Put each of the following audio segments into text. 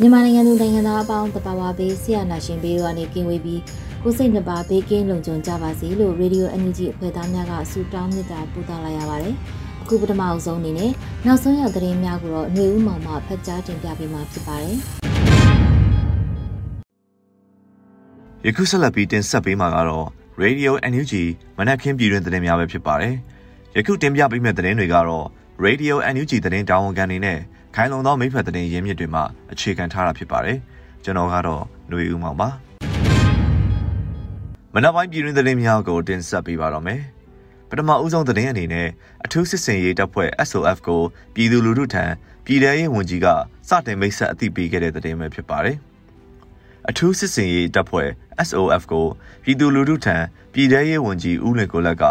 မြန်မာနိုင်ငံသူနိုင်ငံသားအပေါင်းတပါဝါဘေးဆရာနာရှင်ဘေးတို့ကနေကင်းဝေးပြီးကိုစိတ်နှပါဘေးကင်းလုံခြုံကြပါစေလို့ Radio NUG အဖွဲ့သားများကဆုတောင်းမေတ္တာပို့သလိုက်ရပါတယ်။အခုပထမအဆုံးအနေနဲ့နောက်ဆုံးရသတင်းများကိုတော့ຫນွေဦးမောင်မှဖတ်ကြားတင်ပြပေးမှာဖြစ်ပါတယ်။ယခုဆက်လက်ပြီးတင်ဆက်ပေးမှာကတော့ Radio NUG မနက်ခင်းပြည်တွင်သတင်းများပဲဖြစ်ပါတယ်။ယခုတင်ပြပေးမယ့်သတင်းတွေကတော့ Radio NUG သတင်းတာဝန်ခံနေနဲ့ခိုင်လုံသောမိဖက်သတင်းရင်းမြစ်တွေမှအခြေခံထားတာဖြစ်ပါတယ်။ကျွန်တော်ကတော့ຫນွေဦးမောင်ပါ။မနက်ပိုင်းပြည်တွင်သတင်းများကိုတင်ဆက်ပေးပါတော့မယ်။ပထမဦးဆုံးသတင်းအနေနဲ့အထူးစစ်စင်ရေးတပ်ဖွဲ့ SOF ကိုပြည်သူလူထုထံပြည်ထရေးဝန်ကြီးကစတင်မိတ်ဆက်အသိပေးခဲ့တဲ့သတင်းပဲဖြစ်ပါတယ်။အထူးစစ်စင်ရေးတပ်ဖွဲ့ SOF ကိုပြည်သူလူထုထံပြည်ထရေးဝန်ကြီးဦးလင်ကိုလက်က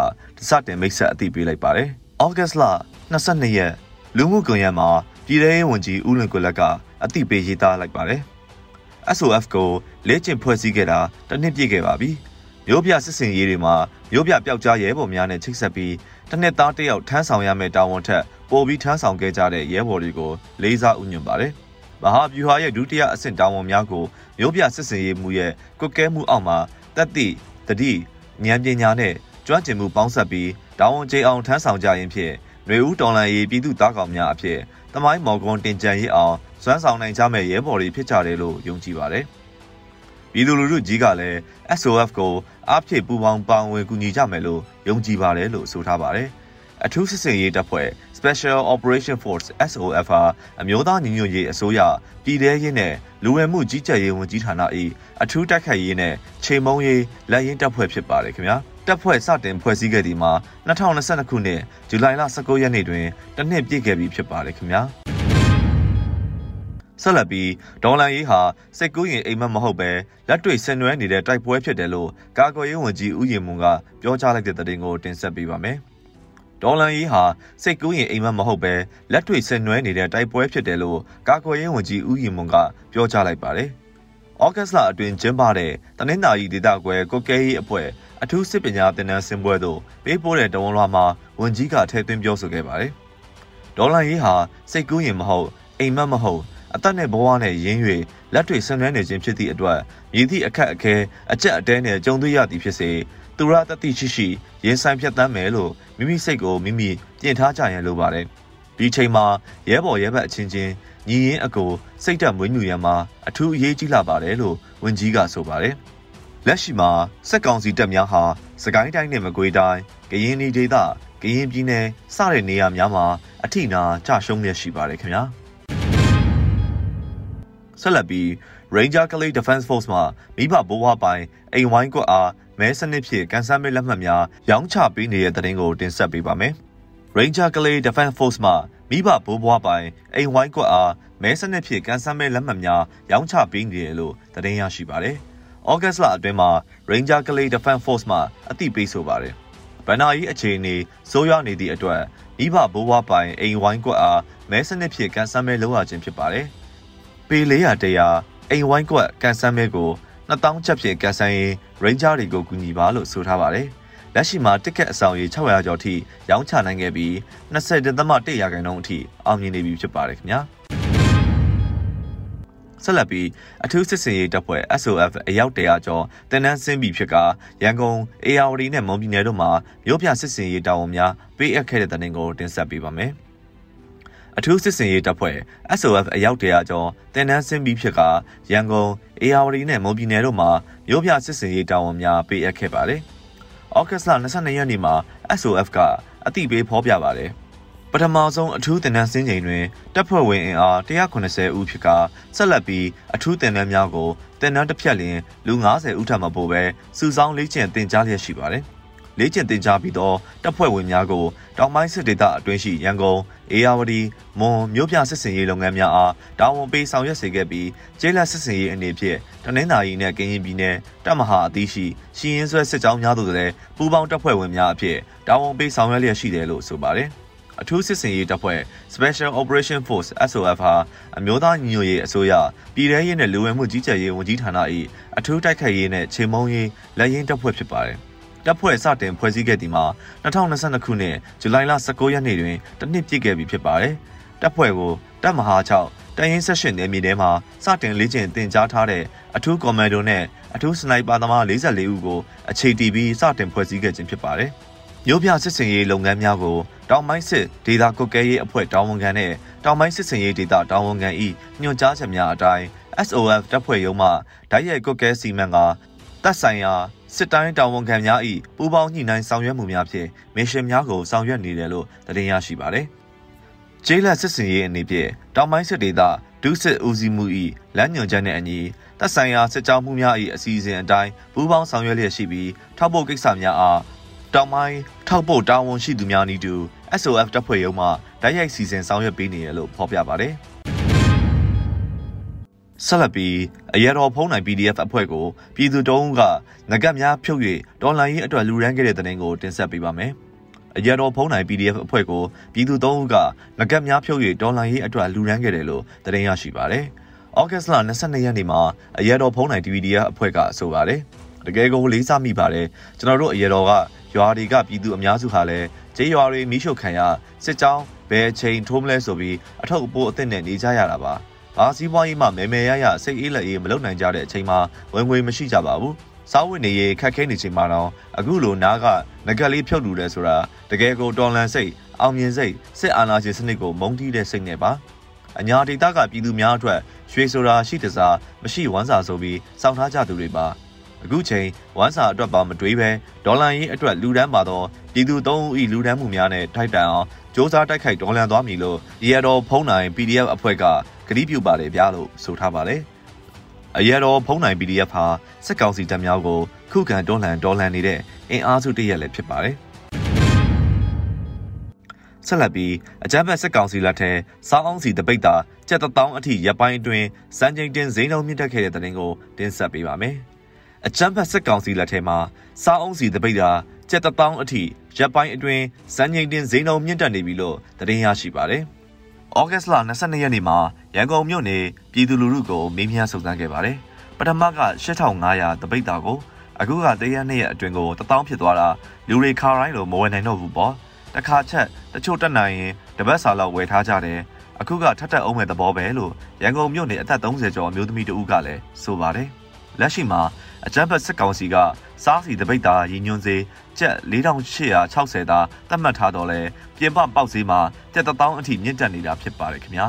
စတင်မိတ်ဆက်အသိပေးလိုက်ပါတယ်။ ဩဂတ်လ22ရက်လူမှုကွန်ရက်မှာပြည်ထရေးဝန်ကြီးဦးလွင်ကိုလက်ကအသိပေးရေးသားလိုက်ပါတယ်။ SOF ကိုလေ့ကျင့်ဖွဲ့စည်းခဲ့တာတစ်နှစ်ပြည့်ခဲ့ပါပြီ။မျိုးပြစစ်စင်ရေးတွေမှာမျိုးပြပျောက်ကြားရဲဘော်များနဲ့ချိတ်ဆက်ပြီးတစ်နှစ်သားတစ်ယောက်ထမ်းဆောင်ရမယ့်တာဝန်ထက်ပိုပြီးထမ်းဆောင်ခဲ့ကြတဲ့ရဲဘော်တွေကိုလေးစားဥညွှန်ပါတယ်။မဟာဗျူဟာရဲ့ဒုတိယအဆင့်တာဝန်များကိုမျိုးပြစစ်စင်ရေးမှုရဲ့ကွက်ကဲမှုအောက်မှာတက်သည့်တတိဉာဏ်ပညာနဲ့ကျွမ်းကျင်မှုပေါင်းစပ်ပြီး တာဝန်ကျေအောင်ထမ်းဆောင်ကြရင်းဖြင့်ຫນွေဦးတော်လန်ရေးပြည်သူသားကောင်များအဖြစ်တမိုင်းမော်ကွန်တင်ကြံရေးအောင်စွမ်းဆောင်နိုင်ကြမဲ့ရဲဘော်တွေဖြစ်ကြတယ်လို့ယုံကြည်ပါတယ်။ပြည်သူလူထုကြီးကလည်း SOF ကိုအားဖြည့်ပူပေါင်းပါဝင်ကူညီကြမယ်လို့ယုံကြည်ပါတယ်လို့ဆိုထားပါတယ်။အထူးစစ်စင်ရေးတပ်ဖွဲ့ Special Operation Force SOF ဟာအမျိုးသားညီညွတ်ရေးအစိုးရပြည်ထရေးနဲ့လူဝင်မှုကြီးကြပ်ရေးဝန်ကြီးဌာန၏အထူးတိုက်ခိုက်ရေးနဲ့ချိန်မုံရေးလက်ရင်းတပ်ဖွဲ့ဖြစ်ပါတယ်ခင်ဗျာ။ တပ်ဖွဲ့စတင်ဖွဲ့စည်းခဲ့ဒီမှာ2022ခုနှစ်ဇူလိုင်လ19ရက်နေ့တွင်တစ်နှစ်ပြည့်ခဲ့ပြီဖြစ်ပါတယ်ခင်ဗျာဆက်လက်ပြီးဒေါ်လာရေးဟာစိတ်ကူးရင်အိမ်မက်မဟုတ်ပဲလက်တွေ့ဆင်နွှဲနေတဲ့တိုက်ပွဲဖြစ်တယ်လို့ကာကွယ်ရေးဝန်ကြီးဦးရင်မွန်ကပြောကြားလိုက်တဲ့သတင်းကိုတင်ဆက်ပေးပါမယ်ဒေါ်လာရေးဟာစိတ်ကူးရင်အိမ်မက်မဟုတ်ပဲလက်တွေ့ဆင်နွှဲနေတဲ့တိုက်ပွဲဖြစ်တယ်လို့ကာကွယ်ရေးဝန်ကြီးဦးရင်မွန်ကပြောကြားလိုက်ပါတယ်။ဩဂတ်စ်လအတွင်းကျင်းပတဲ့တနင်္သာရီဒေသကွယ်ကိုကဲရေးအဖွဲ့ အထူးစစ်ပညာသင်တန်းဆင်းပွဲသို့ပေးပို့တဲ့တဝန်လွှာမှာဝန်ကြီးကထည့်သွင်းပြောဆိုခဲ့ပါတယ်။ဒေါ်လာရေးဟာစိတ်ကူးရင်မဟုတ်အိမ်မက်မဟုတ်အသက်နဲ့ဘဝနဲ့ရင်း၍လက်တွေဆင်နွှဲနေခြင်းဖြစ်သည့်အတွက်မြည်သည့်အခက်အခဲအကြက်အတဲနဲ့ကြုံတွေ့ရသည်ဖြစ်စေသူရတတိရှိရှိရင်ဆိုင်ဖြတ်တမ်းမယ်လို့မိမိစိတ်ကိုမိမိပြင်ထားကြရန်လိုပါတယ်။ဒီချိန်မှာရဲဘော်ရဲဘက်အချင်းချင်းညီရင်အကိုစိတ်ဓာတ်မွေးမြူရန်မှာအထူးအရေးကြီးလာပါတယ်လို့ဝန်ကြီးကဆိုပါတယ်။ လက်ရှိမှာစက်ကောင်စီတပ်များဟာစကိုင်းတိုင်းနဲ့မကွေးတိုင်းကရင်ပြည်ဒေသကရင်ပြည်နယ်စတဲ့နေရာများမှာအထိနာကြရှုံးရရှိပါတယ်ခင်ဗျာဆက်လက်ပြီး Ranger Clay Defense Force မှမိဘဘိုးဘွားပိုင်အိမ်ဝိုင်းကွက်အားမဲစနစ်ဖြင့်ကန်ဆယ်မဲ့လက်မှတ်များရောင်းချပေးနေတဲ့တဲ့တင်ကိုတင်ဆက်ပေးပါမယ်။ Ranger Clay Defense Force မှမိဘဘိုးဘွားပိုင်အိမ်ဝိုင်းကွက်အားမဲစနစ်ဖြင့်ကန်ဆယ်မဲ့လက်မှတ်များရောင်းချပေးနေတယ်လို့သတင်းရရှိပါတယ်။ ဩဂတ်လအတွင်းမှာ Ranger Clay Defense Force မှအသိပေးဆိုပါတယ်။ဗန်နာကြီးအခြေအနေစိုးရွားနေသည့်အတွက်မိဘဘိုးဘွားပိုင်အိမ်ဝိုင်းကွက်အားမဲစနစ်ဖြင့်ကန်ဆယ်မဲလုပ်ရခြင်းဖြစ်ပါတယ်။ပေ400တရာအိမ်ဝိုင်းကွက်ကန်ဆယ်မဲကို2000ချက်ဖြင့်ကန်ဆယ်ရင် Ranger တွေကိုကူညီပါလို့ဆိုထားပါတယ်။လက်ရှိမှာတစ်ကက်အဆောင်ရေ600ကျော်ထိရောင်းချနိုင်ခဲ့ပြီး20.1ရာခိုင်နှုန်းအထိအောင်မြင်နေပြီဖြစ်ပါတယ်ခင်ဗျာ။ ဆက်လက်ပြီးအထူးစစ်စင်ရေးတပ်ဖွဲ့ SOF အယောက်တရာကျော်တင်နန်းစင်းပြီဖြစ်ကရန်ကုန် AR နဲ့မွန်ပြည်နယ်တို့မှာမြို့ပြစစ်စင်ရေးတာဝန်များပေးအပ်ခဲ့တဲ့တဲ့တင်ကိုတင်ဆက်ပေးပါမယ်။အထူးစစ်စင်ရေးတပ်ဖွဲ့ SOF အယောက်တရာကျော်တင်နန်းဆင်းပြီးဖြစ်ကရန်ကုန်အေယာဝတီနဲ့မွန်ပြည်နယ်တို့မှာမြို့ပြစစ်စင်ရေးတာဝန်များပေးအပ်ခဲ့ပါတယ်။ဩဂတ်စ်လ22ရက်နေ့မှာ SOF ကအတိပေးဖော်ပြပါတယ်။ ပထမဆုံးအထူးတင်နန်းစင်းချိန်တွင်တပ်ဖွဲ့ဝင်အင်အား190ဦးဖြစ်ကဆက်လက်ပြီးအထူးတင်နန်းများကိုတင်နန်းတစ်ဖြတ်လျင်လူ90ဦးထပ်မပို့ပဲစုဆောင်းလေ့ကျင့်တင်ကြားလျက်ရှိပါတယ်။လေ့ကျင့်သင်ကြားပြီးတော့တပ်ဖွဲ့ဝင်များကိုတောင်ပိုင်းစစ်ဒေသအတွင်းရှိရန်ကုန်အေယာဝတီမွန်မြို့ပြစစ်စင်ရေးလုပ်ငန်းများအားတာဝန်ပေးဆောင်ရွက်စေခဲ့ပြီးကျေးလက်စစ်စင်ရေးအနေဖြင့်တနင်္သာရီနဲ့ကရင်ပြည်နယ်တပ်မဟာအသီးရှိရှီရင်ဆွဲစစ်ကြောင်းများသို့လည်းပူးပေါင်းတပ်ဖွဲ့ဝင်များအဖြစ်တာဝန်ပေးဆောင်ရွက်လျက်ရှိတယ်လို့ဆိုပါတယ် အထူးစစ်စင်ရေးတပ်ဖွဲ့ Special Operation Force SOF ဟာအမျိုးသားညီညွတ်ရေးအစိုးရပြည်ထရေးနဲ့လူဝင်မှုကြီးကြပ်ရေးဝန်ကြီးဌာန၏အထူးတိုက်ခိုက်ရေးနဲ့ချိန်မုံရေးလက်ရင်းတပ်ဖွဲ့ဖြစ်ပါတယ်။တပ်ဖွဲ့စတင်ဖွဲ့စည်းခဲ့သည်မှာ2022ခုနှစ်ဇူလိုင်လ19ရက်နေ့တွင်တနှစ်ပြည့်ခဲ့ပြီဖြစ်ပါတယ်။တပ်ဖွဲ့ကိုတပ်မဟာ6တရင်ဆက်ရှင်နယ်မြေထဲမှာစတင်လေ့ကျင့်သင်ကြားထားတဲ့အထူးကွန်မန်ဒိုနဲ့အထူးစနိုက်ပါသမား44ဦးကိုအခြေတည်ပြီးစတင်ဖွဲ့စည်းခဲ့ခြင်းဖြစ်ပါတယ်။ မြို့ပြစစ်စင်ရေးလုပ်ငန်းများကိုတောင်ပိုင်းစစ်ဒေသကုတ်ကဲရေးအဖွဲ့တာဝန်ခံနဲ့တောင်ပိုင်းစစ်စင်ရေးဒေသတာဝန်ခံ၏ညွှန်ကြားချက်များအတိုင်း SOF တပ်ဖွဲ့ရုံးမှဓာတ်ရိုက်ကုတ်ကဲစီမံကတပ်ဆိုင်ရာစစ်တိုင်းတာဝန်ခံများ၏ပူးပေါင်းညှိနှိုင်းဆောင်ရွက်မှုများဖြင့်မစ်ရှင်များကိုဆောင်ရွက်နေတယ်လို့သတင်းရရှိပါတယ်။ကျေးလက်စစ်စင်ရေးအနေဖြင့်တောင်ပိုင်းစစ်ဒေသဒုစစ်ဦးစီးမှု၏လမ်းညွှန်ချက်နှင့်အညီတပ်ဆိုင်ရာစစ်ကြောမှုများ၏အစီအစဉ်အတိုင်းပူးပေါင်းဆောင်ရွက်လျက်ရှိပြီးထောက်ပို့ကိစ္စများအား တောင်ပိုင်းထောက်ပို့တာဝန်ရှိသူများနည်းတူ SOF တပ်ဖွဲ့ရုံးမှဓာတ်ရိုက်စီစဉ်ဆောင်ရွက်ပေးနေရလို့ဖော်ပြပါတယ်။ဆက်လက်ပြီးအရတော်ဖုံးနိုင် PDF အဖွဲ့ကိုပြည်သူတုံးကငကတ်များဖြုတ်၍ဒေါ်လာရေးအတွက်လူရန်ခဲ့တဲ့တဲ့တင်ကိုတင်ဆက်ပေးပါမယ်။အရတော်ဖုံးနိုင် PDF အဖွဲ့ကိုပြည်သူတုံးကငကတ်များဖြုတ်၍ဒေါ်လာရေးအတွက်လူရန်ခဲ့တယ်လို့တင်ရရှိပါတယ်။ဩဂတ်စ်လ22ရက်နေ့မှာအရတော်ဖုံးနိုင် DVDF အဖွဲ့ကဆိုပါတယ်။တကယ်ကိုလေးစားမိပါတယ်။ကျွန်တော်တို့အရတော်က ရွာတွေကပြည်သူအများစုဟာလည်းကျေးရွာတွေမိရှုခံရစစ်ကြောင်းဘယ်အချိန်ထိုးမလဲဆိုပြီးအထုပ်အပိုးအသစ်နဲ့နေကြရတာပါ။ဘာစီးပွားရေးမှမဲမဲရရစိတ်အေးလက်အေးမလုပ်နိုင်ကြတဲ့အချိန်မှာဝင်ငွေမရှိကြပါဘူးစားဝတ်နေရေးခက်ခဲနေချိန်မှာတော့အခုလိုနားကငကက်လေးဖြုတ်လူတယ်ဆိုတာတကယ်ကိုတော်လန်စိတ်အောင်မြင်စိတ်စစ်အာဏာရှင်စနစ်ကိုမုန်းတီးတဲ့စိတ်နဲ့ပါအညာဒေသကပြည်သူများအတွက်ရွှေဆိုတာရှိတစားမရှိဝမ်းစာဆိုပြီးစောင့်ထားကြသူတွေပါ အခုချိန်ဝမ်းစာအတွက်ပါမတွေးပဲဒေါ်လာရေးအတွက်လူဒန်းပါတော့ပြည်သူသုံးဦးဤလူဒန်းမှုများနဲ့ထိုက်တန်အောင်စ조사တိုက်ခိုက်ဒေါ်လန်သွားမည်လို့ရေတော်ဖုံးနိုင် PDF အဖွဲ့ကကတိပြုပါတယ်ဗျာလို့ဆိုထားပါတယ်။အရတော်ဖုံးနိုင် PDF ဟာစစ်ကောင်စီတပ်များကိုခုခံတွန်းလှန်တော်လှန်နေတဲ့အင်အားစုတရက်လည်းဖြစ်ပါတယ်။ဆက်လက်ပြီးအကြမ်းဖက်စစ်ကောင်စီလက်ထဲစောင်းအောင်စီတပိတ်တာကြက်တောင်းအထိရပ်ပိုင်းအတွင်းစံချိန်တင်ဈေးနှုန်းမြင့်တက်ခဲ့တဲ့တဲ့တင်ကိုတင်ဆက်ပေးပါမယ်။ အကြမ်းဖက်စစ်ကောင်စီလက်ထဲမှာစောင်းအောင်စီတပိတ်တာကြက်တောင်းအထိရပ်ပိုင်းအတွင်းစံချိန်တင်ဈေးနှုန်းမြင့်တက်နေပြီလို့သတင်းရရှိပါတယ်။။ဩဂတ်စ်လ22ရက်နေ့မှာရန်ကုန်မြို့နယ်ပြည်သူလူထုကိုမေးမြန်းစုံစမ်းခဲ့ပါတယ်။ပထမက8500တပိတ်တာကိုအခုကတရက်နှစ်ရက်အတွင်းကို1000ဖြစ်သွားတာလူတွေခါတိုင်းလိုမဝယ်နိုင်တော့ဘူးပေါ့။တခါချက်တချို့တက်နိုင်ရင်တပတ်စာလောက်ဝယ်ထားကြတယ်။အခုကထပ်ထပ်အောင်မဲ့သဘောပဲလို့ရန်ကုန်မြို့နယ်အသက်30ကျော်အမျိုးသမီးတဦးကလည်းဆိုပါတယ်။လက်ရှိမှာ အကြမ်းဖက်စစ်ကောင်စီကစားစီတပိတ်တာရည်ညွှန်းစေကျပ်4860သာသတ်မှတ်ထားတော့လဲပြင်ပပေါက်ဈေးမှာကျပ်1000အထိမြင့်တက်နေတာဖြစ်ပါတယ်ခင်ဗျာ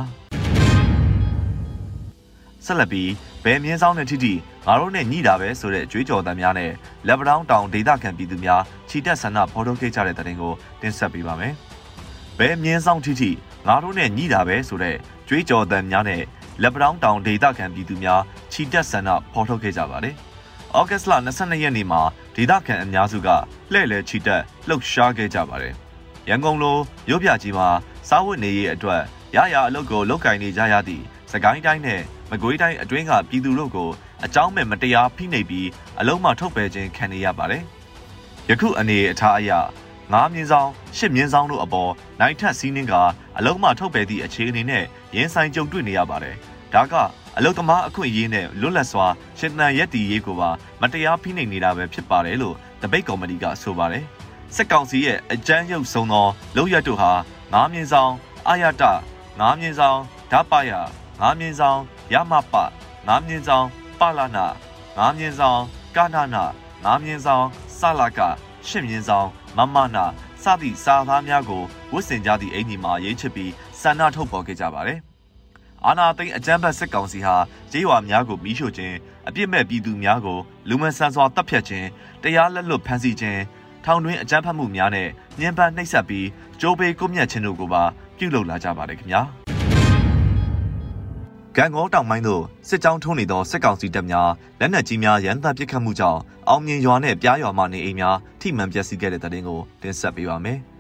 ဆက်လက်ပြီးဘယ်မြင်းဆောင်တဲ့ထိထိငါတို့နဲ့ညှိတာပဲဆိုတဲ့ကြွေးကြော်သံများနဲ့လက်ပတောင်းတောင်ဒေသခံပြည်သူများခြိတက်ဆန္ဒဖော်ထုတ်ခဲ့ကြတဲ့တဲ့တင်ကိုတင်ဆက်ပေးပါမယ်။ဘယ်မြင်းဆောင်ထိထိငါတို့နဲ့ညှိတာပဲဆိုတဲ့ကြွေးကြော်သံများနဲ့လက်ပတောင်းတောင်ဒေသခံပြည်သူများခြိတက်ဆန္ဒဖော်ထုတ်ခဲ့ကြပါတယ်။။ ဩဂတ်စ်လ22ရက်နေ့မှာဒေသခံအများစုကလှည့်လည်ချီတက်လှုပ်ရှားခဲ့ကြပါတယ်။ရန်ကုန်လိုမြို့ပြကြီးမှာစားဝတ်နေရေးအတွက်ရရအလုပ်ကိုလုပ်ကင်နေကြရသည့်စကိုင်းတိုင်းနဲ့မကွေးတိုင်းအတွင်းကပြည်သူတို့ကိုအကြောင်းမဲ့မတရားဖိနှိပ်ပြီးအလုံးမထုတ်ပယ်ခြင်းခံနေရပါတယ်။ယခုအနေအထားအရငါးမြင်းဆောင်ရှစ်မြင်းဆောင်တို့အပေါ်နိုင်ထက်စီးနှင်းကအလုံးမထုတ်ပယ်သည့်အခြေအနေနဲ့ရင်ဆိုင်ကြုံတွေ့နေရပါတယ်။ဒါက အလုသမားအခွင့်အရေးနဲ့လွတ်လပ်စွာရှင်သန်ရက်တည်ရေးကိုပါမတရားဖိနှိပ်နေတာပဲဖြစ်ပါတယ်လို့တပိတ်ကော်မတီကဆိုပါတယ်။စစ်ကောင်စီရဲ့အကြမ်းရုပ်ဆုံးသောလောက်ရတို့ဟာငားမြင့်ဆောင်အာရတငားမြင့်ဆောင်ဓာပယငားမြင့်ဆောင်ရမပငားမြင့်ဆောင်ပလနာငားမြင့်ဆောင်ကနာနာငားမြင့်ဆောင်ဆလာကရှစ်မြင့်ဆောင်မမနာစသည့်စာသားများကိုဝတ်ဆင်ကြသည့်အင်ကြီးမှာရေးချစ်ပြီးဆန္ဒထုတ်ဖော်ခဲ့ကြပါတယ်။ အာနာသိန်းအကြမ်းဖက်စစ်ကောင်စီဟာကြေးရွာများကိုမီးရှို့ခြင်းအပြစ်မဲ့ပြည်သူများကိုလူမဆန်စွာတပ်ဖြတ်ခြင်းတရားလက်လွတ်ဖမ်းဆီးခြင်းထောင်တွင်းအကြမ်းဖက်မှုများနဲ့ညှဉ်းပန်းနှိပ်စက်ပြီးကြိုးပေးကွပ်မျက်ခြင်းတို့ကိုပါပြုလုပ်လာကြပါတယ်ခင်ဗျာ။ကံကောတောင်ပိုင်းသို့စစ်ကြောင်းထုံးနေသောစစ်ကောင်စီတပ်များလက်နက်ကြီးများရန်တပ်ပစ်ခတ်မှုကြောင့်အောင်မြင်ရွာနဲ့ပြားရွာမှနေအိမ်များထိမှန်ပျက်စီးခဲ့တဲ့တဲ့တင်ကိုတင်ဆက်ပေးပါမယ်။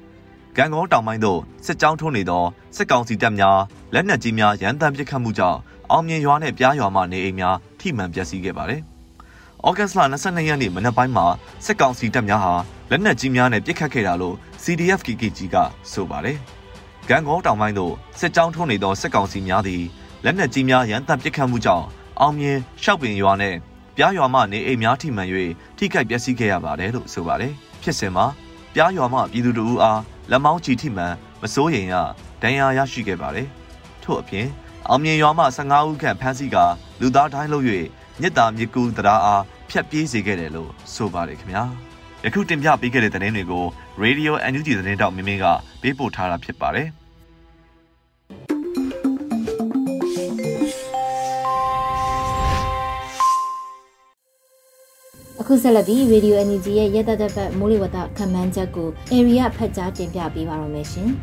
ကံကောတောင်ပိုင်းသို့စစ်ကြောင်းထုံးနေသောစစ်ကောင်စီတပ်များလက်နက်ကြီးများရန်တပ်ပစ်ခတ်မှုကြောင့်အောင်မြင်ရွာနဲ့ပြားရွာမှနေအိမ်များထိမှန်ပျက်စီးခဲ့ပါတယ်။ဩဂတ်စ်လ22ရက်နေ့မနက်ပိုင်းမှာစစ်ကောင်စီတပ်များဟာလက်နက်ကြီးများနဲ့ပစ်ခတ်ခဲ့တာလို့ CDF KKG ကဆိုပါတယ်။ကံကောတောင်ပိုင်းသို့စစ်ကြောင်းထုံးနေသောစစ်ကောင်စီများသည်လက်နက်ကြီးများရန်တပ်ပစ်ခတ်မှုကြောင့်အောင်မြင်ရှောက်ပင်ရွာနဲ့ပြားရွာမှနေအိမ်များထိမှန်၍ထိခိုက်ပျက်စီးခဲ့ရပါတယ်လို့ဆိုပါတယ်။ဖြစ်စဉ်မှာပြားရွာမှပြည်သူတို့အား လက်မောင်းချီထိမှန်မစိုးရိမ်ရဒဏ်ရာရရှိခဲ့ပါတယ်။ထို့အပြင်အောင်မြင်ရွာမှ15ဦးခန့်ဖမ်းဆီးကလူသားတိုင်းလုပ်၍မြစ်တာမြစ်ကူတရားအားဖျက်ပြေးစေခဲ့တယ်လို့ဆိုပါတယ်ခင်ဗျာ။ယခုတင်ပြပေးခဲ့တဲ့သတင်းတွေကို Radio NUG သတင်းတောက်မင်းမင်းကပေးပို့ထားတာဖြစ်ပါတယ်။ ခုဆက်လက်ပြီး Radio Energy ရဲ့ရက်သက်သက်ပတ်မိုးလေဝသခန့်မှန်းချက်ကို area ဖတ်ကြားတင်ပြပေးပါရမရှင်။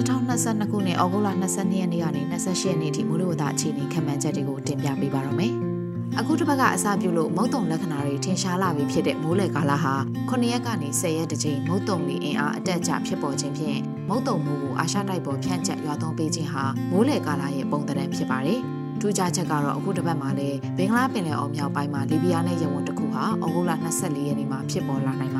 22ခုနှစ်ဩဂုတ်လ22ရက်နေ့ကနေ28ရက်နေ့ထိမိုးလေဝသအခြေအနေခန့်မှန်းချက်တွေကိုတင်ပြပေးပါရမယ်။ အခုတစ်ပတ်ကအစပြုလို့မုတ်တုံလက္ခဏာတွေထင်ရှားလာပြီဖြစ်တဲ့မိုးလေကာလဟာ9ရက်ကနေ10ရက်တကြိမ်မုတ်တုံလီအင်အားအတက်အကျဖြစ်ပေါ်ခြင်းဖြင့်မုတ်တုံမိုးကိုအာရှတိုက်ပေါ်ဖြန့်ကျက်ရွာသွန်းပေးခြင်းဟာမိုးလေကာလရဲ့ပုံသဏ္ဍာန်ဖြစ်ပါတယ်။ထူးခြားချက်ကတော့အခုတစ်ပတ်မှာလည်းဘင်္ဂလားပင်လယ်အော်မြောက်ပိုင်းမှာလီဘီယာနဲ့ယမန်တစ်ခုဟာဩဂုတ်လ24ရက်နေ့မှာဖြစ်ပေါ်လာနိုင်ပ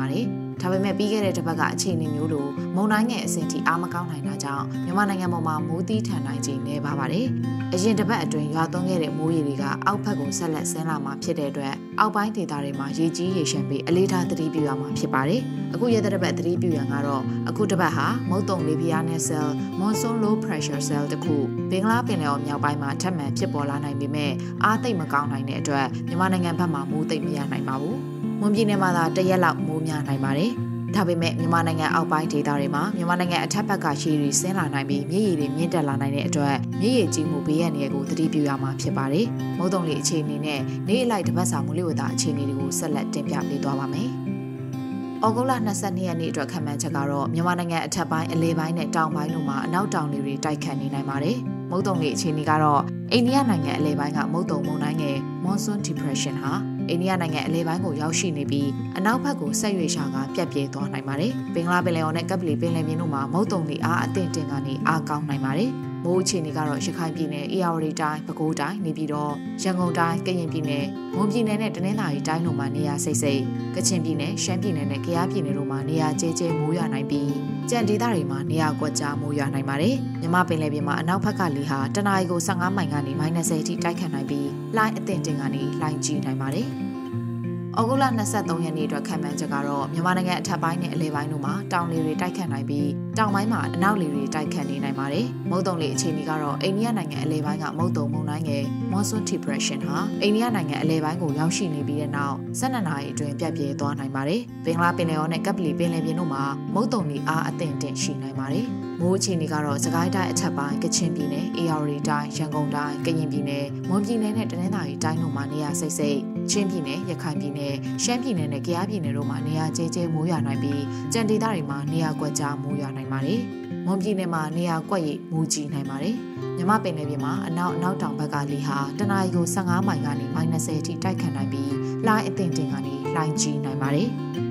ါတယ်။ ဒါပေမဲ့ပြီးခဲ့တဲ့တစ်ပတ်ကအခြေအနေမျိုးလိုမုန်တိုင်းငယ်အဆင့်ထိအားမကောင်းနိုင်တာကြောင့်မြန်မာနိုင်ငံပေါ်မှာမိုးသီးထန်နိုင်ခြင်းနေပါပါတယ်။အရင်တစ်ပတ်အတွင်းရွာသွန်းခဲ့တဲ့မိုးရေတွေကအောက်ဘက်ကိုဆက်လက်ဆင်းလာမှာဖြစ်တဲ့အတွက်အောက်ပိုင်းဒေသတွေမှာရေကြီးရေရှမ်းပြီးအလေးထားသတိပြုရမှာဖြစ်ပါတယ်။အခုရက်တစ်ပတ်သတိပြုရန်ကတော့အခုတစ်ပတ်ဟာမုတ်တုံလေးပြားနဲ့ cell monsoon low pressure cell တခုဘင်္ဂလားပင်လယ်အော်မြောက်ပိုင်းမှာထပ်မံဖြစ်ပေါ်လာနိုင်ပေမဲ့အားသိပ်မကောင်းနိုင်တဲ့အတွက်မြန်မာနိုင်ငံဘက်မှာမိုးသိပ်မရနိုင်ပါဘူး။ မွန်ပြည်နယ်မှာသာတရက်လောက်မိုးများနိုင်ပါတယ်။ဒါပေမဲ့မြန်မာနိုင်ငံအောက်ပိုင်းဒေသတွေမှာမြန်မာနိုင်ငံအထက်ဘက်ကရှည်တွေဆင်းလာနိုင်ပြီးမြစ်ရည်တွေမြင့်တက်လာနိုင်တဲ့အတွက်မြစ်ရည်ကြီးမှုဘေးရန်တွေကိုသတိပြုရမှာဖြစ်ပါတယ်။မုတ်တုံလေးအခြေအနေနဲ့နေ့အလိုက်တပတ်စာမူလဝတ္တအခြေအနေတွေကိုဆက်လက်တင်ပြပေးသွားပါမယ်။ဩဂုတ်လ22ရက်နေ့အတွက်ခံမှန်းချက်ကတော့မြန်မာနိုင်ငံအထက်ပိုင်းအလဲပိုင်းနဲ့တောင်ပိုင်းတို့မှာအနောက်တောင်တွေတိုက်ခတ်နေနိုင်ပါတယ်။မုတ်တုံလေးအခြေအနေကတော့အိန္ဒိယနိုင်ငံအလဲပိုင်းကမုတ်တုံမုန်တိုင်းငယ် Monsoon Depression ဟာ အိန္ဒိယနိုင်ငံအလဲပိုင်းကိုရောက်ရှိနေပြီးအနောက်ဘက်ကိုဆက်ရွေ့ရှာကပြက်ပြဲသွားနိုင်ပါတယ်။ဘင်္ဂလားပင်လယ်အော်နဲ့ကပ်ပလီပင်လယ်ပြင်တို့မှာမုတ်တုံတွေအားအသင့်တင်ကနေအားကောင်းနိုင်ပါတယ်။မိုးအခြေအနေကတော့ရခိုင်ပြည်နယ်၊အေရဝတီတိုင်း၊ပဲခူးတိုင်းနေပြီးတော့ရန်ကုန်တိုင်း၊ကရင်ပြည်နယ်၊မွန်ပြည်နယ်နဲ့တနင်္သာရီတိုင်းတို့မှာနေရာစိတ်စိတ်ကချင်ပြည်နယ်၊ရှမ်းပြည်နယ်နဲ့ကယားပြည်နယ်တို့မှာနေရာကျဲကျဲမိုးရွာနိုင်ပြီးကြံဒေသတွေမှာနေရာကွက်ကြားမိုးရွာနိုင်ပါတယ်။မြမပင်လယ်ပြင်မှာအနောက်ဘက်ကလေဟာတနအီကို15မိုင်ကနေ -30 အထိတိုက်ခတ်နိုင်ပြီးလိုင်းအသင့်တင်ကနေလိုင်းကြီးနိုင်ပါတယ်။ ဩဂုတ်လ23ရက်နေ့အတွက်ခံမှန်းချက်ကတော့မြန်မာနိုင်ငံအထက်ပိုင်းနဲ့အလဲပိုင်းတို့မှာတောင်လေတွေတိုက်ခတ်နိုင်ပြီးတောင်ပိုင်းမှာအနောက်လေတွေတိုက်ခတ်နေနိုင်ပါတယ်။မုတ်တုံလေအခြေအနေကတော့အိန္ဒိယနိုင်ငံအလဲပိုင်းကမုတ်တုံမုန်တိုင်းငယ် Monsoon Depression ဟာအိန္ဒိယနိုင်ငံအလဲပိုင်းကိုရောက်ရှိနေပြီးတဲ့နောက်12နာရီအတွင်းပြတ်ပြဲသွားနိုင်ပါတယ်။ဘင်္ဂလားပင်လယ်အော်နဲ့ကပ်ပလီပင်လယ်ပြင်တို့မှာမုတ်တုံလေအားအသင့်တင်ရှိနိုင်ပါတယ်။ မိုးအခြေအနေကတော့စကိုင်းတိုင်းအထက်ပိုင်းကချင်ပြည်နယ်၊အေရဝတီတိုင်း၊ရန်ကုန်တိုင်း၊ကရင်ပြည်နယ်၊မွန်ပြည်နယ်နဲ့တနင်္သာရီတိုင်းတို့မှာနေရာစိတ်စိတ်ချင်းပြည်နယ်၊ရခိုင်ပြည်နယ်၊ရှမ်းပြည်နယ်နဲ့ကယားပြည်နယ်တို့မှာနေရာကျဲကျဲမိုးရွာနိုင်ပြီးကြံဒေသတွေမှာနေရာကွက်ကြားမိုးရွာနိုင်ပါတယ်။မွန်ပြည်နယ်မှာနေရာကွက်ရိပ်မိုးကြီးနိုင်ပါတယ်။မြမပင်နယ်ပြည်မှာအနောက်အနောက်တောင်ဘက်ကလေဟာတနအီကို15မိုင်ကနေ -30 အထိတိုက်ခတ်နိုင်ပြီးလိုင်းအသင့်တင်ကနေလိုင်းကြီးနိုင်ပါတယ်။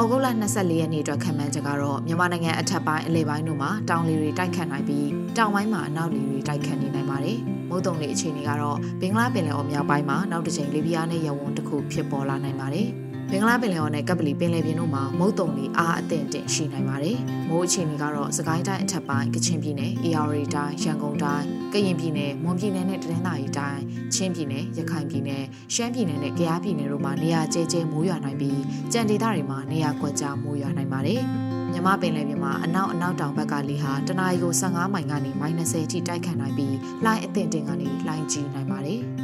ဩဂုတ်လ24ရက်နေ့အတွက်ခံမှန်းချက်ကတော့မြန်မာနိုင်ငံအထက်ပိုင်းအလဲပိုင်းတို့မှာတောင်လေတွေတိုက်ခတ်နိုင်ပြီးတောင်ပိုင်းမှာအနောက်လေတွေတိုက်ခတ်နေနိုင်ပါတယ်။မုတ်တုံလေအခြေအနေကတော့ဘင်္ဂလားပင်လယ်အော်မြောက်ပိုင်းမှာနောက်တစ်ချိန်လီဘီယာနဲ့ယဝန်တစ်ခုဖြစ်ပေါ်လာနိုင်ပါတယ်။ ဘင်္ဂလားပင်လယ်အော်နဲ့ကပ်ပလီပင်လယ်ပြင်တို့မှာမုတ်တုံတွေအားအသင့်တင်ရှိနိုင်ပါတယ်။မိုးအခြေအနေကတော့စကိုင်းတိုင်းအထက်ပိုင်းကချင်ပြည်နယ်၊အေရဝတီတိုင်း၊ရန်ကုန်တိုင်း၊ကရင်ပြည်နယ်၊မွန်ပြည်နယ်နဲ့တနင်္သာရီတိုင်း၊ချင်းပြည်နယ်၊ရခိုင်ပြည်နယ်၊ရှမ်းပြည်နယ်နဲ့ကယားပြည်နယ်တို့မှာနေရာကျဲကျဲမိုးရွာနိုင်ပြီးကြံဒေသတွေမှာနေရာကွက်ကြားမိုးရွာနိုင်ပါတယ်။မြမပင်လယ်ပြင်မှာအနောက်အနောက်တောင်ဘက်ကလေဟာတနအီကို15မိုင်ကနေ -30 အထိတိုက်ခတ်နိုင်ပြီးလှိုင်းအသင့်တင်ကနေလှိုင်းကြီးနိုင်ပါတယ်။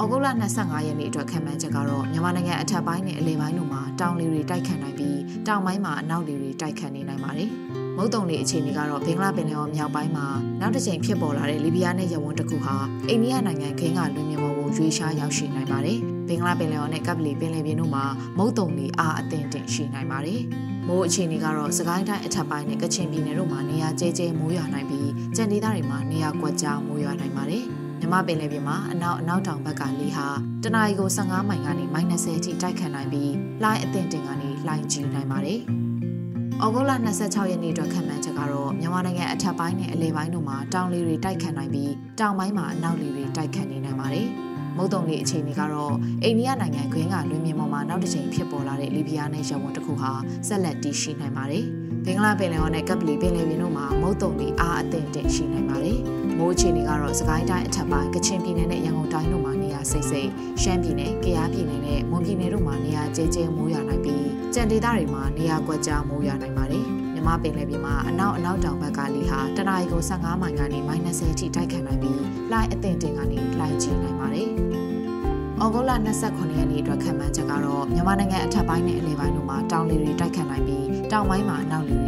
ဩဩဂုတ်လ25ရက်နေ့အတွက်ခံမှန်းချက်ကတော့မြန်မာနိုင်ငံအထက်ပိုင်းနဲ့အလယ်ပိုင်းတို့မှာတောင်လေတွေတိုက်ခတ်နိုင်ပြီးတောင်ပိုင်းမှာအနောက်လေတွေတိုက်ခတ်နေနိုင်ပါတယ်။မုတ်တုံလေအခြေအနေကတော့ဘင်္ဂလားပင်လယ်အော်မြောက်ပိုင်းမှာနောက်တစ်ချိန်ဖြစ်ပေါ်လာတဲ့လီဘီယာနဲ့ယမန်တစ်ခုဟာအိန္ဒိယနိုင်ငံခင်းကလွင်မြေပေါ်ကိုရွေးရှားရောက်ရှိနိုင်ပါတယ်။ဘင်္ဂလားပင်လယ်အော်နဲ့ကပ်ပလီပင်လယ်ပြင်တို့မှာမုတ်တုံလေအားအသင့်တင်ရှိနိုင်ပါတယ်။မိုးအခြေအနေကတော့စကိုင်းတိုင်းအထက်ပိုင်းနဲ့ကချင်ပြည်နယ်တို့မှာနေရာကျဲကျဲမိုးရွာနိုင်ပြီးကြံဒေသတွေမှာနေရာကွက်ကြားမိုးရွာနိုင်ပါတယ်။ မြမပင်လယ်ပြင်မှာအနောက်အနောက်တောင်ဘက်ကလေဟာတနအီကို15မိုင်ကနေ -30 အထိတိုက်ခတ်နိုင်ပြီးလှိုင်းအသင့်တင်ကနေလှိုင်းကြီးနိုင်ပါတယ်။ဩဂုတ်လ26ရက်နေ့အတွက်ခံမှန်းချက်ကတော့မြန်မာနိုင်ငံအထက်ပိုင်းနဲ့အလယ်ပိုင်းတို့မှာတောင်လေတွေတိုက်ခတ်နိုင်ပြီးတောင်ပိုင်းမှာအနောက်လေတွေတိုက်ခတ်နေနိုင်ပါတယ်။မုတ်တုံလေးအခြေအနေကတော့အိန္ဒိယနိုင်ငံခွင်းကလွင်မြေပေါ်မှာနောက်တစ်ချိန်ဖြစ်ပေါ်လာတဲ့လီဘီယာနဲ့ရဝွန်တစ်ခုဟာဆက်လက်တည်ရှိနိုင်ပါတယ်။ဘင်္ဂလားပင်လယ်အော်နဲ့ကပ်ပလီပင်လယ်ပြင်တို့မှာမုတ်တုံလေးအားအသင့်တင်ရှိနိုင်ပါတယ်။ မိုးအခြေအနေကတော့စကိုင်းတိုင်းအထက်ပိုင်းကချင်ပြည်နယ်နဲ့ရန်ကုန်တိုင်းတို့မှာနေရာစိတ်စိတ်ရှမ်းပြည်နယ်၊ကယားပြည်နယ်နဲ့မွန်ပြည်နယ်တို့မှာနေရာကျဲကျဲမိုးရွာနိုင်ပြီးကြံဒေသတွေမှာနေရာကွက်ကြားမိုးရွာနိုင်ပါတယ်။မြမပင်လယ်ပြင်မှာအနောက်အနောက်တောင်ဘက်ကလေဟာတနအီကို15မိုင်ကနေ -30 အထိတိုက်ခတ်နိုင်ပြီးလှိုင်းအသင့်တင်ကနေလှိုင်းကြီးနိုင်ပါတယ်။ဩဂုတ်လ29ရက်နေ့အတွက်ခံမှန်းချက်ကတော့မြန်မာနိုင်ငံအထက်ပိုင်းနဲ့အလယ်ပိုင်းတို့မှာတောင်လေတွေတိုက်ခတ်နိုင်ပြီးတောင်ပိုင်းမှာအနောက်လေတွေတိုက်ခတ်နေနိုင်ပါ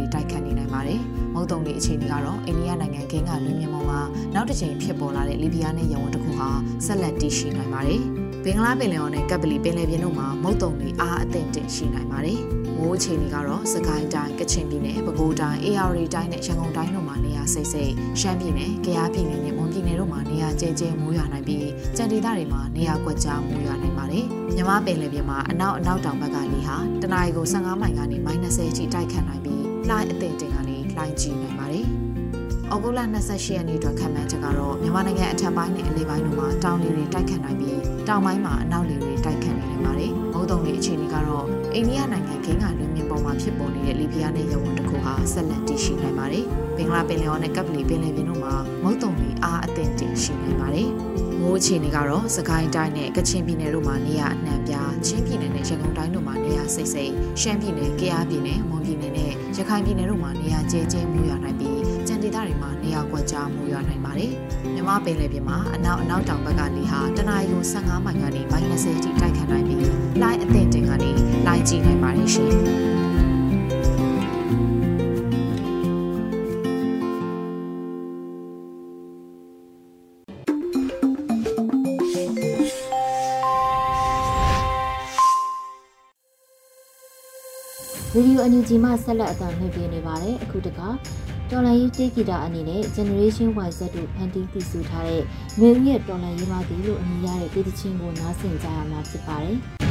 တယ်။မုတ်တုံလေအခြေအနေကတော့အိန္ဒိယနိုင်ငံကင်းကလွင်မြေပေါ်မှာနောက်တစ်ချိန်ဖြစ်ပေါ်လာတဲ့လီဘီယာနဲ့ယမန်တစ်ခုဟာဆက်လက်တည်ရှိနိုင်ပါတယ်။ဘင်္ဂလားပင်လယ်အော်နဲ့ကပ်ပလီပင်လယ်ပြင်တို့မှာမုတ်တုံလေအားအသင့်တင်ရှိနိုင်ပါတယ်။မိုးအခြေအနေကတော့စကိုင်းတိုင်းကချင်ပြည်နယ်ပဲခူးတိုင်းအေရရီတိုင်းနဲ့ရန်ကုန်တိုင်းတို့မှာနေရာစိတ်စိတ်ရှမ်းပြည်နယ်၊ကယားပြည်နယ်နဲ့မွန်ပြည်နယ်တို့မှာနေရာကျဲကျဲမိုးရွာနိုင်ပြီးကြံဒေသတွေမှာနေရာကွက်ကြားမိုးရွာနိုင်ပါတယ်။မြမပင်လယ်ပြင်မှာအနောက်အနောက်တောင်ဘက်ကလေဟာတနအီကို15မိုင်ကနေ -30 အထိတိုက်ခတ်နိုင်ပြီးလှိုင်းအသင့်တင်က နေလှိုင်းကြီးနိုင်ပါတယ်။ဩဂုတ်လ28ရက်နေ့အတွက်ခံမှန်းချက်ကတော့မြန်မာနိုင်ငံအထက်ပိုင်းနဲ့အလယ်ပိုင်းတို့မှာတောင်လေတွေတိုက်ခတ်နိုင်ပြီးတောင်ပိုင်းမှာအနောက်လေတွေတိုက်ခတ်နေနိုင်ပါတယ်။မုတ်တုံလေအခြေအနေကတော့အိန္ဒိယနိုင်ငံခင်းကလွင်ပြင်ပေါ်မှာဖြစ်ပေါ်နေတဲ့လီဘီယာနဲ့ရဝွန်တစ်ခုဟာဆက်လက်တည်ရှိနိုင်ပါတယ်။ဘင်္ဂလားပင်လယ်အော်နဲ့ကပ်ပလီပင်လယ်ပြင်တို့မှာမုတ်တုံလေအားအသင့်တည်ရှိနိုင်ပါတယ်။ မိုးအခြေအနေကတော့စကိုင်းတိုင်းနဲ့ကချင်ပြည်နယ်တို့မှာနေရာအနှံ့ပြားချင်းပြည်နယ်နဲ့ရန်ကုန်တိုင်းတို့မှာနေရာစိတ်စိတ်ရှမ်းပြည်နယ်၊ကယားပြည်နယ်၊မွန်ပြည်နယ်နဲ့ရခိုင်ပြည်နယ်တို့မှာနေရာကျဲကျဲမိုးရွာနိုင်ပြီးကြံဒေသတွေမှာနေရာကွက်ကြားမိုးရွာနိုင်ပါတယ်။မြမပင်လယ်ပြင်မှာအနောက်အနောက်တောင်ဘက်ကလေဟာတနအီကို15မိုင်ကနေ -30 အထိတိုက်ခတ်နိုင်ပြီးလှိုင်းအသင့်တင်ကနေလှိုင်းကြီးနိုင်ပါတယ်ရှင်။။ အန်ယူဂျီမှဆက်လက်အသံလွှင့်ပေးနေပါတယ်။အခုတခါတော်လန်ရေးတေးဂီတာအနေနဲ့ Generation YZ တို့ဖန်တီးတည်ဆူထားတဲ့မျိုးရဲ့တော်လန်ရေးပါသည်လို့အမည်ရတဲ့တေးသချင်းကိုနားဆင်ကြရမှာဖြစ်ပါတယ်။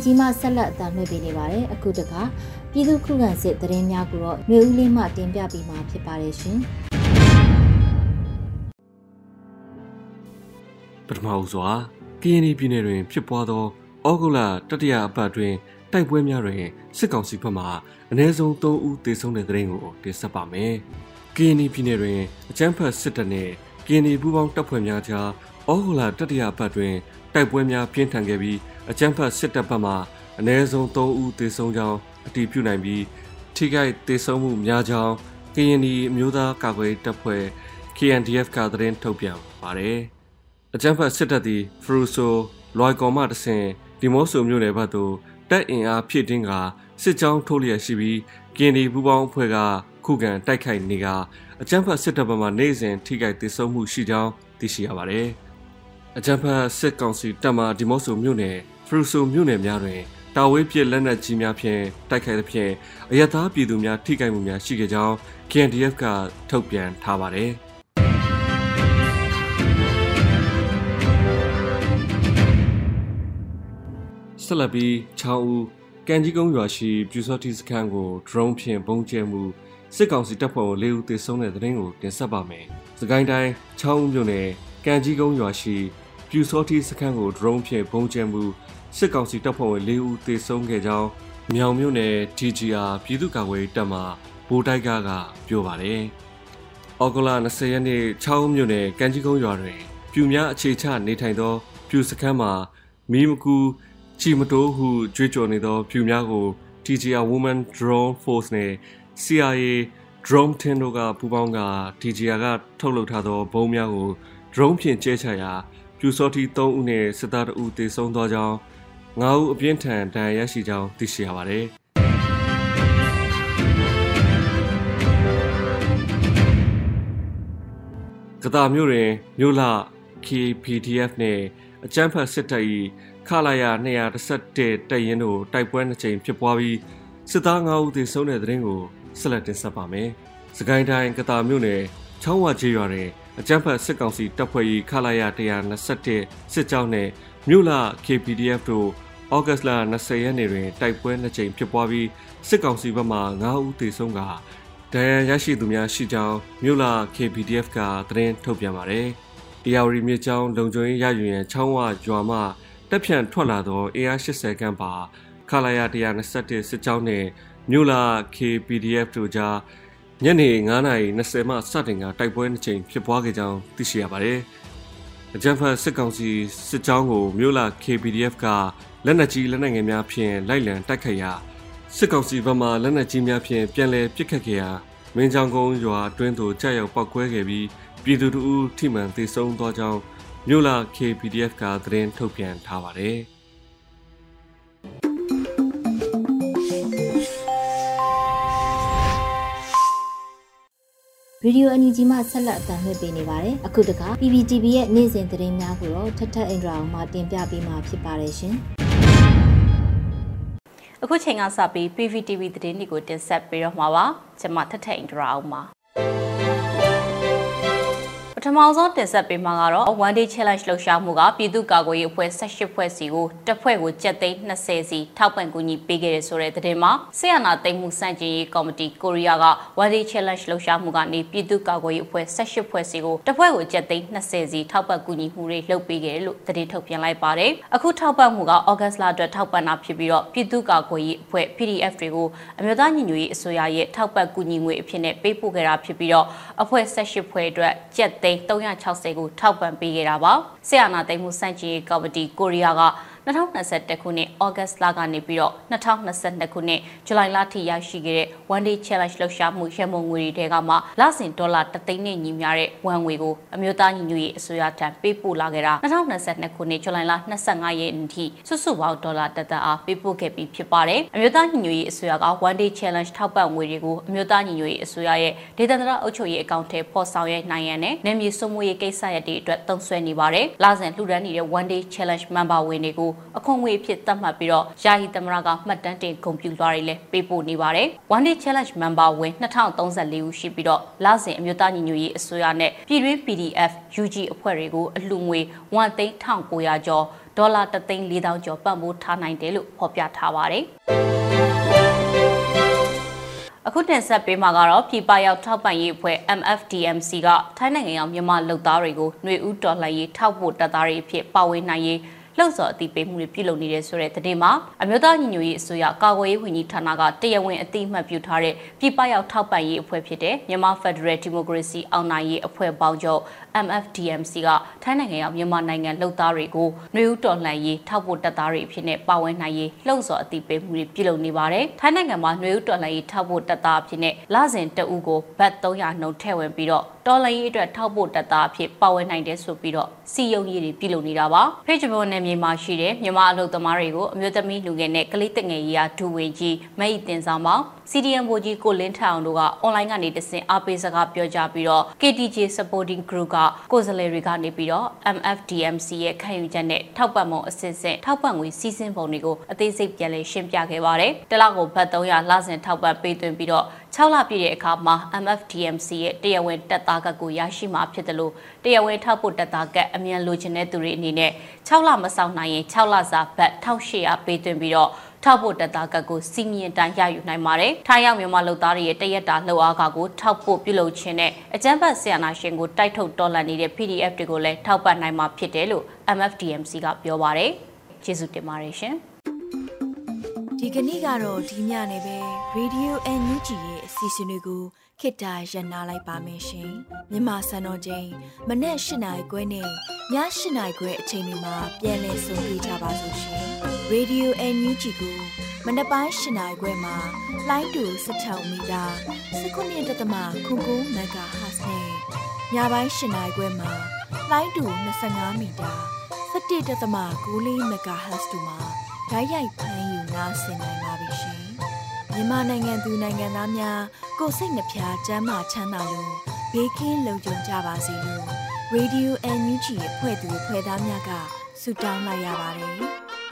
ရေဒီယိုအန်ယူဂျီမှဆက်လက်အသံလွှင့်ပေးနေပါတယ်အခုတခါပြည်သူခုခံစစ်သတင်းများကိုတော့ຫນွေဦးလေးမှတင်ပြပေးမှာဖြစ်ပါတယ်ရှင်ပထမဦးစွာကရင်ပြည်နယ်တွင် ဖြစ်ပွားသောဩဂုတ်လတတိယအပတ်တွင်တိုက်ပွဲများတွင်စစ်ကောင်စီဘက်မှအ ਨੇ ဆုံး3ဦးသေဆုံးတဲ့တဲ့ရင်ကိုတင်ဆက်ပါမယ်။ကရင်ပြည်နယ်တွင်အကြမ်းဖက်စစ်တပ်နှင့်ကရင်ပူးပေါင်းတပ်ဖွဲ့များကြားဩဂုတ်လတတိယအပတ်တွင်တိုက်ပွဲများပြင်းထန်ခဲ့ပြီး အကြမ်းဖက်စစ်တပ်ဘက်မှအ ਨੇ ဆုံး3ဦးသေဆုံးကြောင်းအတည်ပြုနိုင်ပြီးထိခိုက်သေဆုံးမှုများကြောင်းကရင်ပြည်အမျိုးသားကာကွယ်တပ်ဖွဲ့ KNDF ကသတင်းထုတ်ပြန်ပါတယ်။အကြမ်းဖက်စစ်တပ်သည်ဖရူဆိုလွိုင်ကော်မှတဆင်ဒီမော့ဆိုမြို့နယ်ဘက်သို့တပ်အင်အားဖြည့်တင်းကစစ်ကြောင်းထိုးလျက်ရှိပြီးကင်းဒီပူပေါင်းအဖွဲ့ကခုခံတိုက်ခိုက်နေကအကြမ်းဖက်စစ်တပ်ဘက်မှနိုင်စဉ်ထိခိုက်ဒေဆုံးမှုရှိကြောင်းသိရှိရပါတယ်။ အကြမ်းဖက်စစ်ကောင်စီတပ်မှဒီမော့ဆိုမြို့နယ်ဖရူဆိုမြို့နယ်များတွင်တာဝေးပစ်လက်နက်ကြီးများဖြင့်တိုက်ခိုက်သဖြင့်အရသာပြည်သူများထိခိုက်မှုများရှိခဲ့ကြောင်း KNDF ကထုတ်ပြန်ထားပါတယ်။ဆက်လက်ပြီးချောင်းဦးကန်ကြီးကုန်းရွာရှိပြူစောတိစခန်းကို drone ဖြင့်ပုံကျဲမှုစစ်ကောင်စီတပ်ဖွဲ့ဝင်၄ဦးသေဆုံးတဲ့သတင်းကိုတင်ဆက်ပါမယ်။စကိုင်းတိုင်းချောင်းဦးမြို့နယ်ကန်ကြီးကုန်းရွာရှိ ပြူစောတိစခန်းကို drone ဖြင့်ပုံကျဲမှုစစ်ကောင်စီတပ်ဖွဲ့ဝင်၄ဦးသေဆုံးခဲ့ကြောင်းမြောင်မြို့နယ် TGR ပြည်သူ့ကာကွယ်တပ်မှဗိုလ်တိုက်ကကပြောပါတယ်။အော်ဂိုလာ20ရက်နေ့ချောင်းမြို့နယ်ကန်ကြီးကုန်းရွာတွင် ပြူများအခြေချနေထိုင်သော ပြူစခန်းမှာမီးမကူချီမတိုးဟုကြွေးကြော်နေသောဖြူများကို TGR Women Drone Force နဲ့ CIA Drone Team တို့ကပူးပေါင်းက TGR ကထုတ်လုပ်ထားသောဘုံများကို drone ဖြင့်ကျဲချရာ ပြူစောတိ3ဦးနဲ့စစ်သား2ဦးသေဆုံးသောကြောင်း9ဦးအပြင်းထန်ဒဏ်ရာရရှိကြောင်းသိရှိရပါတယ်ကတာမျိုးတွင်မြို့လ KPDF နှင့်အကြမ်းဖက်စစ်တပ်၏ခလာယာ211တပ်ရင်းတို့တိုက်ပွဲနှစ်ကြိမ်ဖြစ်ပွားပြီးစစ်သား9ဦးသေဆုံးတဲ့တဲ့ရင်ကိုဆက်လက်တင်ဆက်ပါမယ်။စကိုင်းတိုင်းကတာမြို့နယ်ချောင်းဝကျေးရွာတွင် အကြမ်းဖက်စစ်ကောင်စီတပ်ဖွဲ့၏ခလာယာ121စစ်ကြောင်းနှင့်မြို့လ KPDF တို့ဩဂတ်လ20ရက်နေ့တွင်တိုက်ပွဲနှစ်ကြိမ်ဖြစ်ပွားပြီးစစ်ကောင်စီဘက်မှ9ဦးသေဆုံးကဒဏ်ရာရရှိသူများရှိကြောင်းမြို့လ KPDF ကသတင်းထုတ်ပြန်ပါတယ်။အေယာဝတီမြေကျောင်းလုံခြုံရေးရယူရန်ချောင်းဝရွာမှတက်ဖြန့်ထွက်လာသော AR80 ခန့်ပါခလာယာ121စစ်ကြောင်းနှင့်မြို့လာ KPDF တို့ကြား ညနေ9:20မှစတင်ကတိုက်ပွဲနှစ်ကြိမ်ဖြစ်ပွားခဲ့ကြောင်းသိရှိရပါတယ်။အကြံဖတ်စစ်ကောင်စီစစ်ကြောင်းကိုမြို့လာ KPDF ကလက်နက်ကြီးလက်နက်ငယ်များဖြင့်လိုက်လံတိုက်ခိုက်ရာစစ်ကောင်စီဘက်မှလက်နက်ကြီးများဖြင့်ပြန်လည်ပစ်ခတ်ခဲ့ရာမင်းချောင်ကုန်းရွာအတွင်းသို့ကြောက်ရောက်ပောက်ကွဲခဲ့ပြီးပြည်သူတို့ထိမှန်သေဆုံးသွားကြောင်းမြို့လာ KPDF ကသတင်းထုတ်ပြန်ထားပါတယ်။ ရေဒီယိုအန်ယူဂျီမှဆက်လက်အသံလွှင့်ပေးနေပါတယ်။အခုတခါ PPTV ရဲ့နေ့စဉ်သတင်းများကိုတော့ထထအင်ဒရာအောင်မှတင်ပြပေးမှာဖြစ်ပါတယ်ရှင်။အခုချိန်ကစပြီး PPTV သတင်းတွေကိုတင်ဆက်ပေးတော့မှာပါ။ကျွန်မထထအင်ဒရာအောင်ပါ ထမအောင်ဆုံးတင်ဆက်ပေးမှာကတော့ One Day Challenge လှုပ်ရှားမှုကပြည်သူ့ကာကွယ်ရေးအဖွဲ့18ဖွဲ့စီကိုတစ်ဖွဲ့ကိုကြက်သိန်း20စီထောက်ပံ့ကူညီပေးခဲ့ရဆိုတဲ့သတင်းမှာဆီယနာသိမ်းမှုစန့်ကျင်ရေးကော်မတီကိုရီးယားက One Day Challenge လှုပ်ရှားမှုကနေပြည်သူ့ကာကွယ်ရေးအဖွဲ့18ဖွဲ့စီကိုတစ်ဖွဲ့ကိုကြက်သိန်း20စီထောက်ပံ့ကူညီမှုတွေလုပ်ပေးခဲ့တယ်လို့သတင်းထုတ်ပြန်လိုက်ပါတယ်။အခုထောက်ပံ့မှုကဩဂတ်လအတွက်ထောက်ပံ့တာဖြစ်ပြီးတော့ပြည်သူ့ကာကွယ်ရေးအဖွဲ့ PDF တွေကိုအမျိုးသားညီညွတ်ရေးအစိုးရရဲ့ထောက်ပံ့ကူညီငွေအဖြစ်နဲ့ပေးပို့ခဲ့တာဖြစ်ပြီးတော့အဖွဲ့18ဖွဲ့အတွက်ကြက်သိန်း360ကိုထောက်ပံ့ပေးခဲ့တာပါ။ဆီယနာသိမ်းမှုစန့်ကျင်ရေးကော်မတီကိုရီးယားက 2021ခုနှစ်ဩဂတ်လကနေပြီးတော့2022ခုနှစ်ဇူလိုင်လထိရရှိခဲ့တဲ့ One Day Challenge လှုပ်ရှားမှုရမုံငွေတွေကမှလစဉ်ဒေါ်လာ3သိန်းနဲ့ညီမျှတဲ့ဝန်ငွေကိုအမျိုးသားညီညွတ်ရေးအစိုးရထံပေးပို့လာခဲ့တာ2022ခုနှစ်ဇူလိုင်လ25ရက်နေ့ထိစုစုပေါင်းဒေါ်လာတသက်အားပေးပို့ခဲ့ပြီးဖြစ်ပါတယ်။အမျိုးသားညီညွတ်ရေးအစိုးရက One Day Challenge ထောက်ပံ့ငွေတွေကိုအမျိုးသားညီညွတ်ရေးအစိုးရရဲ့ဒေသန္တရအုပ်ချုပ်ရေးအကောင့်ထဲပေါ်ဆောင်ရနိုင်ရန်နဲ့နယ်မြေစုံမွေရေးကိစ္စရပ်တွေအတွက်သုံးစွဲနေပါတယ်။လစဉ်လှူဒန်းနေတဲ့ One Day Challenge member ဝင်တွေကိုကိုအခွန်ငွေအဖြစ်သတ်မှတ်ပြီးတော့ယာယီသမရကမှတ်တမ်းတင်ဂုဏ်ပြုလွှာတွေလည်းပေးပို့နေပါတယ်။ One Day Challenge Member ဝင်2034ဦးရှိပြီးတော့လစဉ်အမျိုးသားညီညွတ်ရေးအစိုးရနဲ့ပြည်တွင်း PDF UG အဖွဲ့တွေကိုအလှူငွေ1,900ကျော်ဒေါ်လာ3,400ကျော်ပံ့ပိုးထားနိုင်တယ်လို့ဖော်ပြထားပါတယ်။အခုတင်ဆက်ပေးမှာကတော့ပြည်ပရောက်ထောက်ပံ့ရေးအဖွဲ့ MFDMC ကထိုင်းနိုင်ငံရောက်မြန်မာလုပ်သားတွေကိုຫນွေဦးတော်လှန်ရေးထောက်ပို့တပ်သားတွေအဖြစ်ပါဝင်နိုင်ရေး လှုပ်ဆော်အသိပေးမှုတွေပြုလုပ်နေတဲ့ဆိုတဲ့သတင်းမှာအမျိုးသားညီညွတ်ရေးအစိုးရကာကွယ်ရေးဝန်ကြီးဌာနကတရားဝင်အသိအမှတ်ပြုထားတဲ့ပြည်ပရောက်ထောက်ပံ့ရေးအဖွဲ့ဖြစ်တဲ့မြန်မာ Federal Democracy အောင်နိုင်ရေးအဖွဲ့ပေါင်းချုပ် MFDMC ကထိုင်းနိုင်ငံရောက်မြန်မာနိုင်ငံလှုပ်သားတွေကိုနှွေဦးတော်လှန်ရေးထောက်ပို့တပ်သားတွေအဖြစ်နဲ့ပါဝင်နိုင်ရေးလှုပ်ဆော်အသိပေးမှုတွေပြုလုပ်နေပါတယ်။ထိုင်းနိုင်ငံမှာနှွေဦးတော်လှန်ရေးထောက်ပို့တပ်သားအဖြစ်နဲ့လစဉ်တအူးကိုဘတ်300နှုန်းထည့်ဝင်ပြီးတော့တော်လှန်ရေးအတွက်ထောက်ပို့တပ်သားအဖြစ်ပါဝင်နိုင်တယ်ဆိုပြီးတော့စီယုံရေးတွေပြုလုပ်နေတာပါ။ Page ပေါ်နယ်မြေမှာရှိတဲ့မြန်မာအလုပ်သမားတွေကိုအမျိုးသမီးလူငယ်နဲ့ကလေးတငယ်ရေးရာဒူဝင်ကြီးမိတ်တင်ဆောင်ပေါင်း CDM ဘိုကြီးကိုလင်းထအောင်တို့ကအွန်လိုင်းကနေတဆင့်အားပေးစကားပြောကြပြီးတော့ KTJ Supporting Group ကကိုယ်စားလှယ်တွေကနေပြီးတော့ MFDMC ရဲ့ခံယူချက်နဲ့ထောက်ပံ့မှုအစစ်စစ်ထောက်ပံ့ငွေစီးဆင်းပုံတွေကိုအသေးစိတ်ပြန်လည်ရှင်းပြခဲ့ပါတယ်။တလကိုဘတ်300လစဉ်ထောက်ပံ့ပေးသွင်းပြီးတော့6လပြည့်တဲ့အခါမှာ MFDMC ရဲ့တရားဝင်တက်သားကတ်ကိုရရှိမှာဖြစ်တယ်လို့တရားဝင်ထောက်ဖို့တက်သားကတ်အမြန်လိုချင်တဲ့သူတွေအနေနဲ့6လမဆောင်နိုင်ရင်6လစာဘတ်1800ပေးသွင်းပြီးတော့ ထောက်ဖို့တက်သားကတ်ကိုစီမီရင်တိုင်းရယူနိုင်ပါတယ်။ထိုင်းရောက်မြန်မာလူသားတွေရဲ့တရက်တာလှုပ်အားကကိုထောက်ဖို့ပြုလုပ်ခြင်းနဲ့အကြမ်းဖက်ဆီယနာရှင်ကိုတိုက်ထုတ်တော်လှန်နေတဲ့ PDF တွေကိုလည်းထောက်ပံ့နိုင်မှာဖြစ်တယ်လို့ MFDMC ကပြောပါတယ်။ကျေးဇူးတင်ပါတယ်ရှင်။ဒီကနေ့ကတော့ဒီညနေပဲ Radio NUG ရဲ့အစီအစဉ်လေးကိုခေတ္တရ延လိုက်ပါမယ်ရှင်မြန်မာစံတော်ချိန်မနေ့၈နိုင်ခွဲနဲ့ည၈နိုင်ခွဲအချိန်တွေမှာပြောင်းလဲဆိုပြကြပါလို့ရှင် Radio NUG ကိုမနေ့ပိုင်း၈နိုင်ခွဲမှာလိုင်းတူ16မီတာ19.7ခုကူမဂါဟတ်နဲ့ညပိုင်း၈နိုင်ခွဲမှာလိုင်းတူ25မီတာ17.6မဂါဟတ်တို့မှာဓာတ်ရိုက်ဖမ်းယူနားဆင်နိုင်ပါပြီရှင်။မြန်မာနိုင်ငံသူနိုင်ငံသားများကိုစိတ်နှဖျားစမ်းမချမ်းသာလို့ဘေးကင်းလုံခြုံကြပါစေလို့ Radio NUG ရဲ့ဖွဲ့သူဖွဲ့သားများကဆုတောင်းလိုက်ရပါတယ်။